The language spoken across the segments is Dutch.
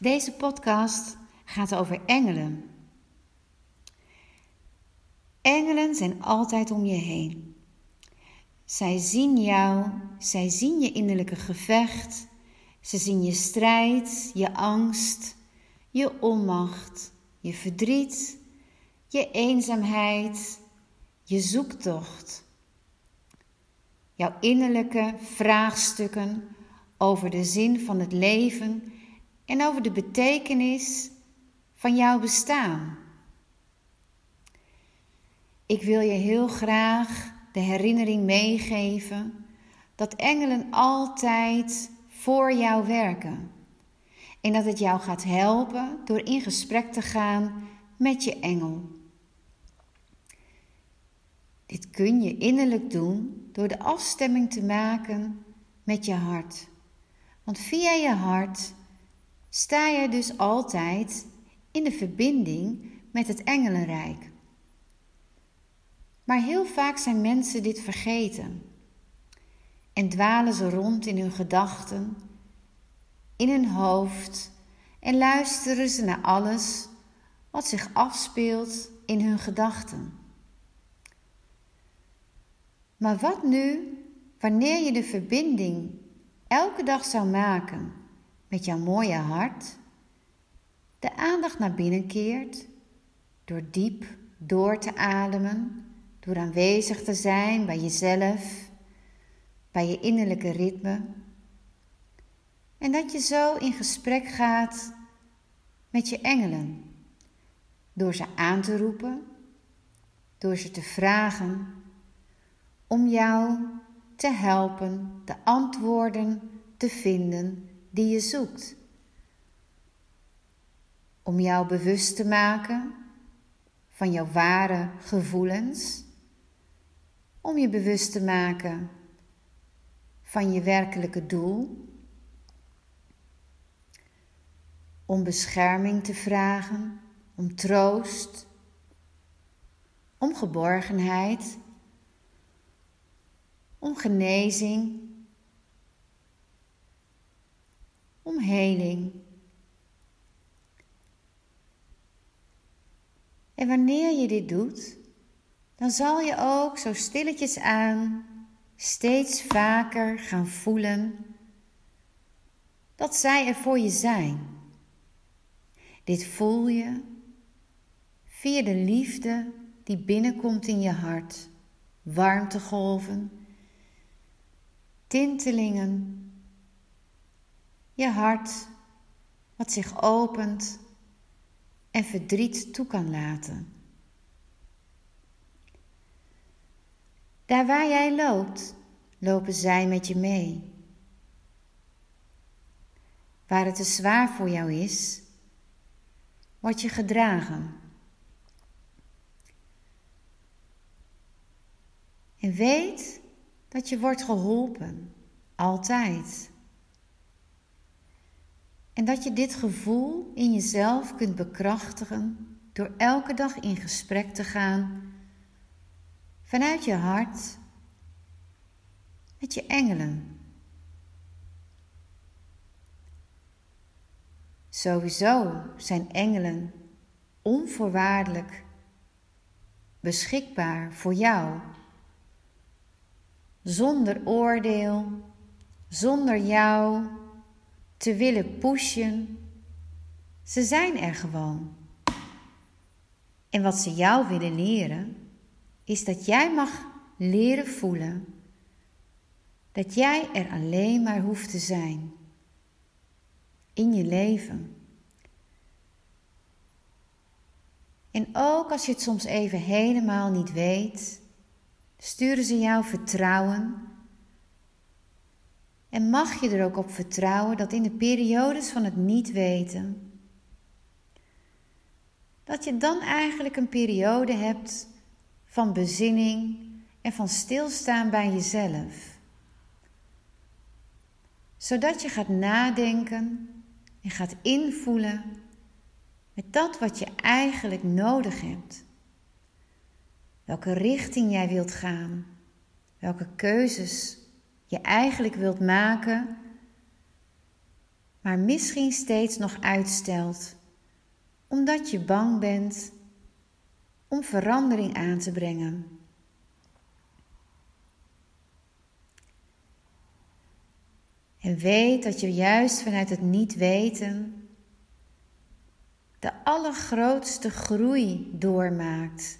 Deze podcast gaat over engelen. Engelen zijn altijd om je heen. Zij zien jou, zij zien je innerlijke gevecht, ze zien je strijd, je angst, je onmacht, je verdriet, je eenzaamheid, je zoektocht. Jouw innerlijke vraagstukken over de zin van het leven en over de betekenis van jouw bestaan. Ik wil je heel graag de herinnering meegeven dat engelen altijd voor jou werken. En dat het jou gaat helpen door in gesprek te gaan met je engel. Dit kun je innerlijk doen door de afstemming te maken met je hart. Want via je hart sta je dus altijd in de verbinding met het engelenrijk. Maar heel vaak zijn mensen dit vergeten en dwalen ze rond in hun gedachten, in hun hoofd en luisteren ze naar alles wat zich afspeelt in hun gedachten. Maar wat nu wanneer je de verbinding elke dag zou maken met jouw mooie hart, de aandacht naar binnen keert door diep door te ademen, door aanwezig te zijn bij jezelf, bij je innerlijke ritme. En dat je zo in gesprek gaat met je engelen, door ze aan te roepen, door ze te vragen om jou te helpen de antwoorden te vinden die je zoekt. Om jou bewust te maken van jouw ware gevoelens. Om je bewust te maken van je werkelijke doel. Om bescherming te vragen, om troost, om geborgenheid, om genezing om heling. En wanneer je dit doet, dan zal je ook zo stilletjes aan steeds vaker gaan voelen dat zij er voor je zijn. Dit voel je via de liefde die binnenkomt in je hart, warmtegolven, tintelingen je hart wat zich opent en verdriet toe kan laten. Daar waar jij loopt, lopen zij met je mee. Waar het te zwaar voor jou is, word je gedragen. En weet dat je wordt geholpen, altijd. En dat je dit gevoel in jezelf kunt bekrachtigen door elke dag in gesprek te gaan vanuit je hart met je engelen. Sowieso zijn engelen onvoorwaardelijk beschikbaar voor jou, zonder oordeel, zonder jou te willen pushen. Ze zijn er gewoon. En wat ze jou willen leren, is dat jij mag leren voelen dat jij er alleen maar hoeft te zijn in je leven. En ook als je het soms even helemaal niet weet, sturen ze jou vertrouwen en mag je er ook op vertrouwen dat in de periodes van het niet weten, dat je dan eigenlijk een periode hebt van bezinning en van stilstaan bij jezelf. Zodat je gaat nadenken en gaat invoelen met dat wat je eigenlijk nodig hebt. Welke richting jij wilt gaan, welke keuzes je eigenlijk wilt maken maar misschien steeds nog uitstelt, omdat je bang bent om verandering aan te brengen. En weet dat je juist vanuit het niet weten de allergrootste groei doormaakt.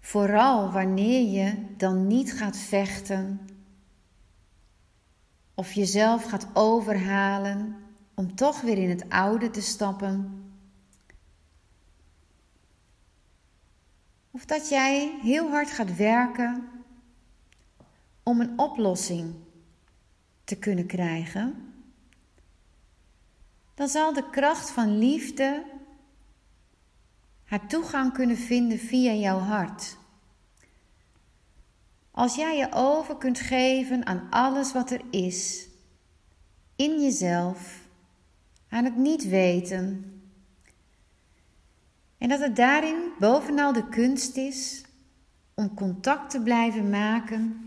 Vooral wanneer je dan niet gaat vechten of jezelf gaat overhalen om toch weer in het oude te stappen. Of dat jij heel hard gaat werken om een oplossing te kunnen krijgen, dan zal de kracht van liefde haar toegang kunnen vinden via jouw hart. Als jij je over kunt geven aan alles wat er is, in jezelf, aan het niet weten, en dat het daarin bovenal de kunst is om contact te blijven maken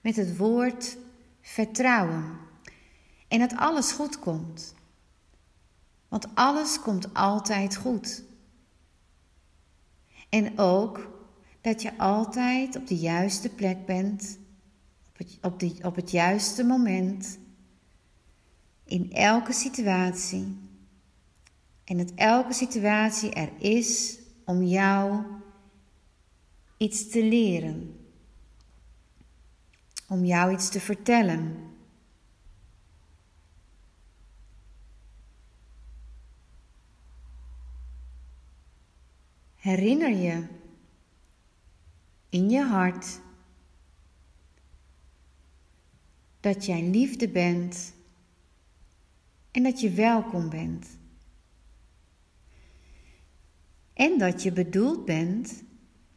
met het woord vertrouwen. En dat alles goed komt. Want alles komt altijd goed. En ook dat je altijd op de juiste plek bent, op het, op, de, op het juiste moment, in elke situatie. En dat elke situatie er is om jou iets te leren om jou iets te vertellen. Herinner je in je hart dat jij liefde bent en dat je welkom bent. En dat je bedoeld bent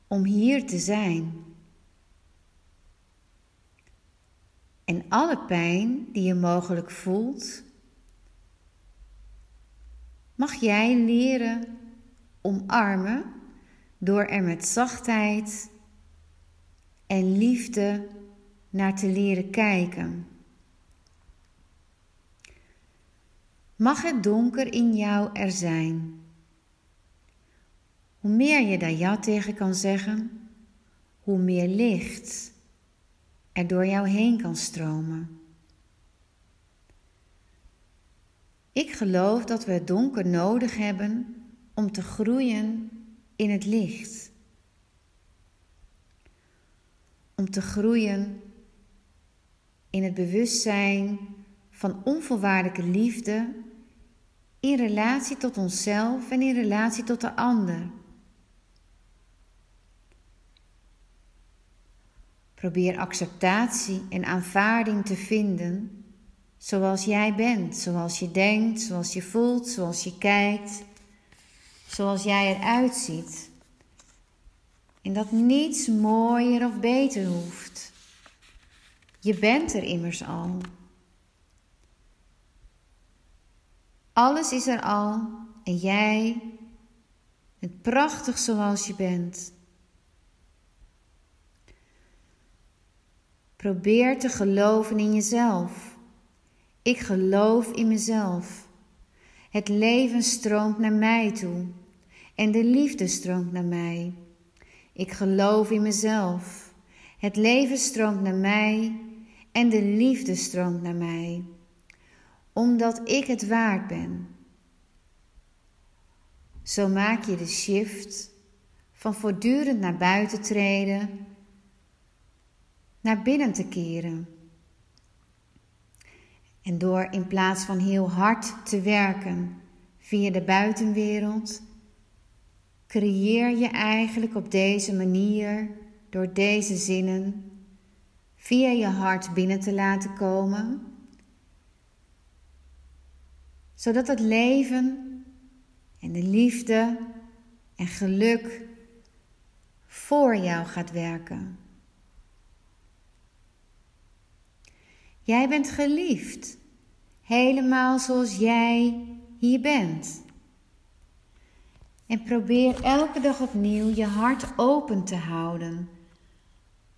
om hier te zijn. En alle pijn die je mogelijk voelt, mag jij leren omarmen door er met zachtheid en liefde naar te leren kijken. Mag het donker in jou er zijn? Hoe meer je daar ja tegen kan zeggen, hoe meer licht er door jou heen kan stromen. Ik geloof dat we het donker nodig hebben om te groeien in het licht. Om te groeien in het bewustzijn van onvoorwaardelijke liefde in relatie tot onszelf en in relatie tot de ander. Probeer acceptatie en aanvaarding te vinden zoals jij bent, zoals je denkt, zoals je voelt, zoals je kijkt, zoals jij eruit ziet. En dat niets mooier of beter hoeft. Je bent er immers al. Alles is er al en jij bent prachtig zoals je bent. Probeer te geloven in jezelf. Ik geloof in mezelf. Het leven stroomt naar mij toe en de liefde stroomt naar mij. Ik geloof in mezelf. Het leven stroomt naar mij en de liefde stroomt naar mij, omdat ik het waard ben. Zo maak je de shift van voortdurend naar buiten treden naar binnen te keren. En door in plaats van heel hard te werken via de buitenwereld, creëer je eigenlijk op deze manier, door deze zinnen, via je hart binnen te laten komen, zodat het leven en de liefde en geluk voor jou gaat werken. Jij bent geliefd, helemaal zoals jij hier bent. En probeer elke dag opnieuw je hart open te houden.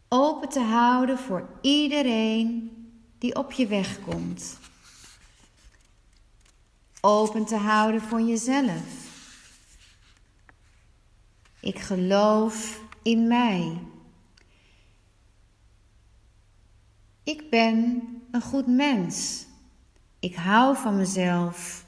Open te houden voor iedereen die op je weg komt. open te houden voor jezelf. Ik geloof in mij. Ik ben een goed mens. Ik hou van mezelf.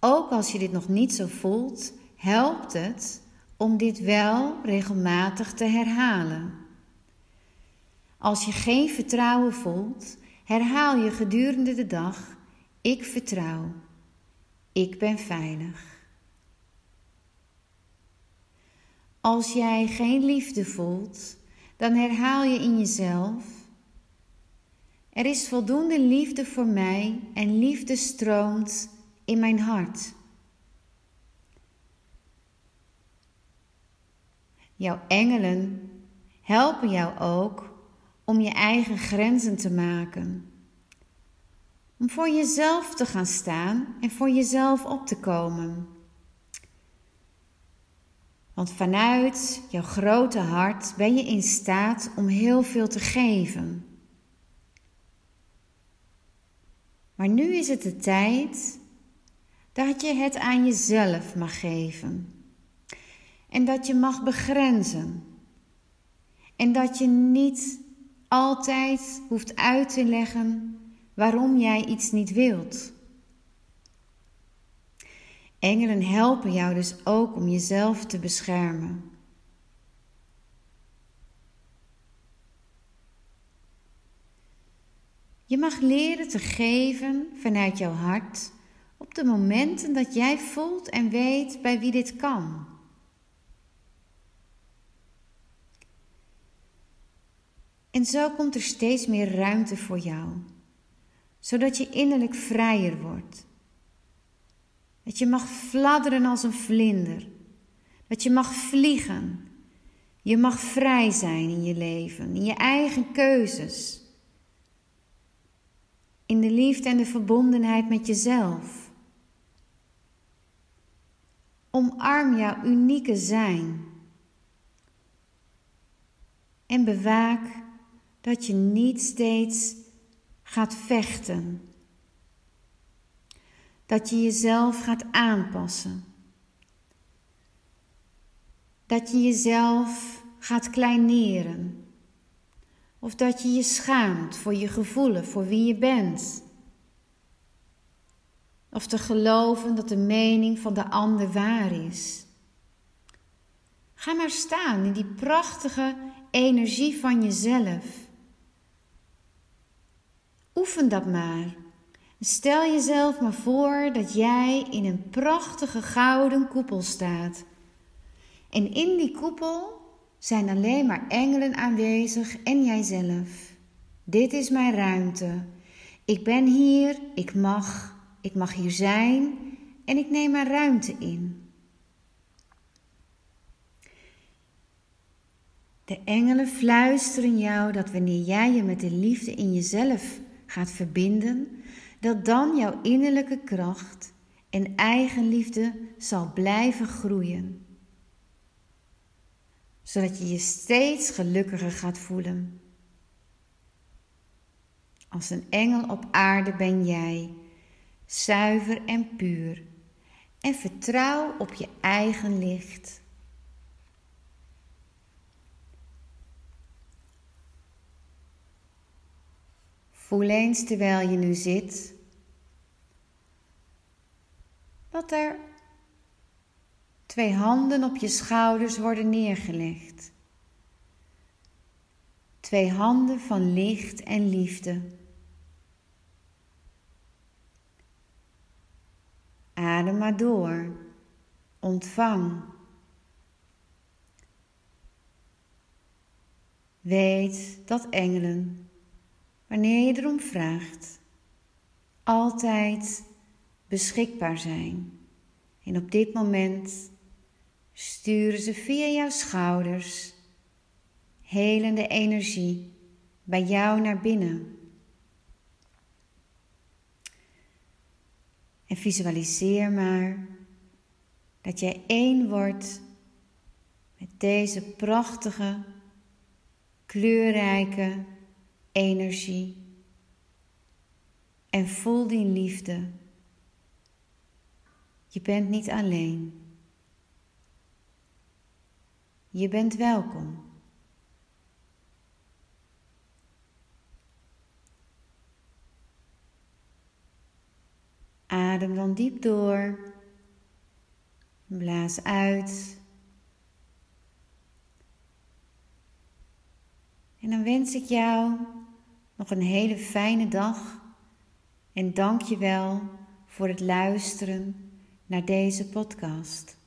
Ook als je dit nog niet zo voelt, helpt het om dit wel regelmatig te herhalen. Als je geen vertrouwen voelt, herhaal je gedurende de dag: Ik vertrouw. Ik ben veilig. Als jij geen liefde voelt, dan herhaal je in jezelf: Er is voldoende liefde voor mij en liefde stroomt in mijn hart. Jouw engelen helpen jou ook om je eigen grenzen te maken. Om voor jezelf te gaan staan en voor jezelf op te komen. Want vanuit jouw grote hart ben je in staat om heel veel te geven. Maar nu is het de tijd dat je het aan jezelf mag geven. En dat je mag begrenzen. En dat je niet altijd hoeft uit te leggen waarom jij iets niet wilt. Engelen helpen jou dus ook om jezelf te beschermen. Je mag leren te geven vanuit jouw hart op de momenten dat jij voelt en weet bij wie dit kan. En zo komt er steeds meer ruimte voor jou, zodat je innerlijk vrijer wordt. Dat je mag fladderen als een vlinder, dat je mag vliegen. Je mag vrij zijn in je leven, in je eigen keuzes, in de liefde en de verbondenheid met jezelf. Omarm jouw unieke zijn. En bewaak dat je niet steeds gaat vechten. Dat je jezelf gaat aanpassen. Dat je jezelf gaat kleineren. Of dat je je schaamt voor je gevoelen, voor wie je bent. Of te geloven dat de mening van de ander waar is. Ga maar staan in die prachtige energie van jezelf. Oefen dat maar. Stel jezelf maar voor dat jij in een prachtige gouden koepel staat. En in die koepel zijn alleen maar engelen aanwezig en jijzelf. Dit is mijn ruimte. Ik ben hier, ik mag, ik mag hier zijn en ik neem er ruimte in. De engelen fluisteren jou dat wanneer jij je met de liefde in jezelf gaat verbinden, dat dan jouw innerlijke kracht en eigenliefde zal blijven groeien. Zodat je je steeds gelukkiger gaat voelen. Als een engel op aarde ben jij zuiver en puur, en vertrouw op je eigen licht. Voel eens terwijl je nu zit dat er twee handen op je schouders worden neergelegd. Twee handen van licht en liefde. Adem maar door. Ontvang. Weet dat engelen, wanneer je erom vraagt, altijd beschikbaar zijn. En op dit moment sturen ze via jouw schouders helende energie bij jou naar binnen. En visualiseer maar dat jij één wordt met deze prachtige, kleurrijke energie En voel die liefde. Je bent niet alleen. Je bent welkom. Adem dan diep door. Blaas uit. En dan wens ik jou nog een hele fijne dag en dank je wel voor het luisteren naar deze podcast.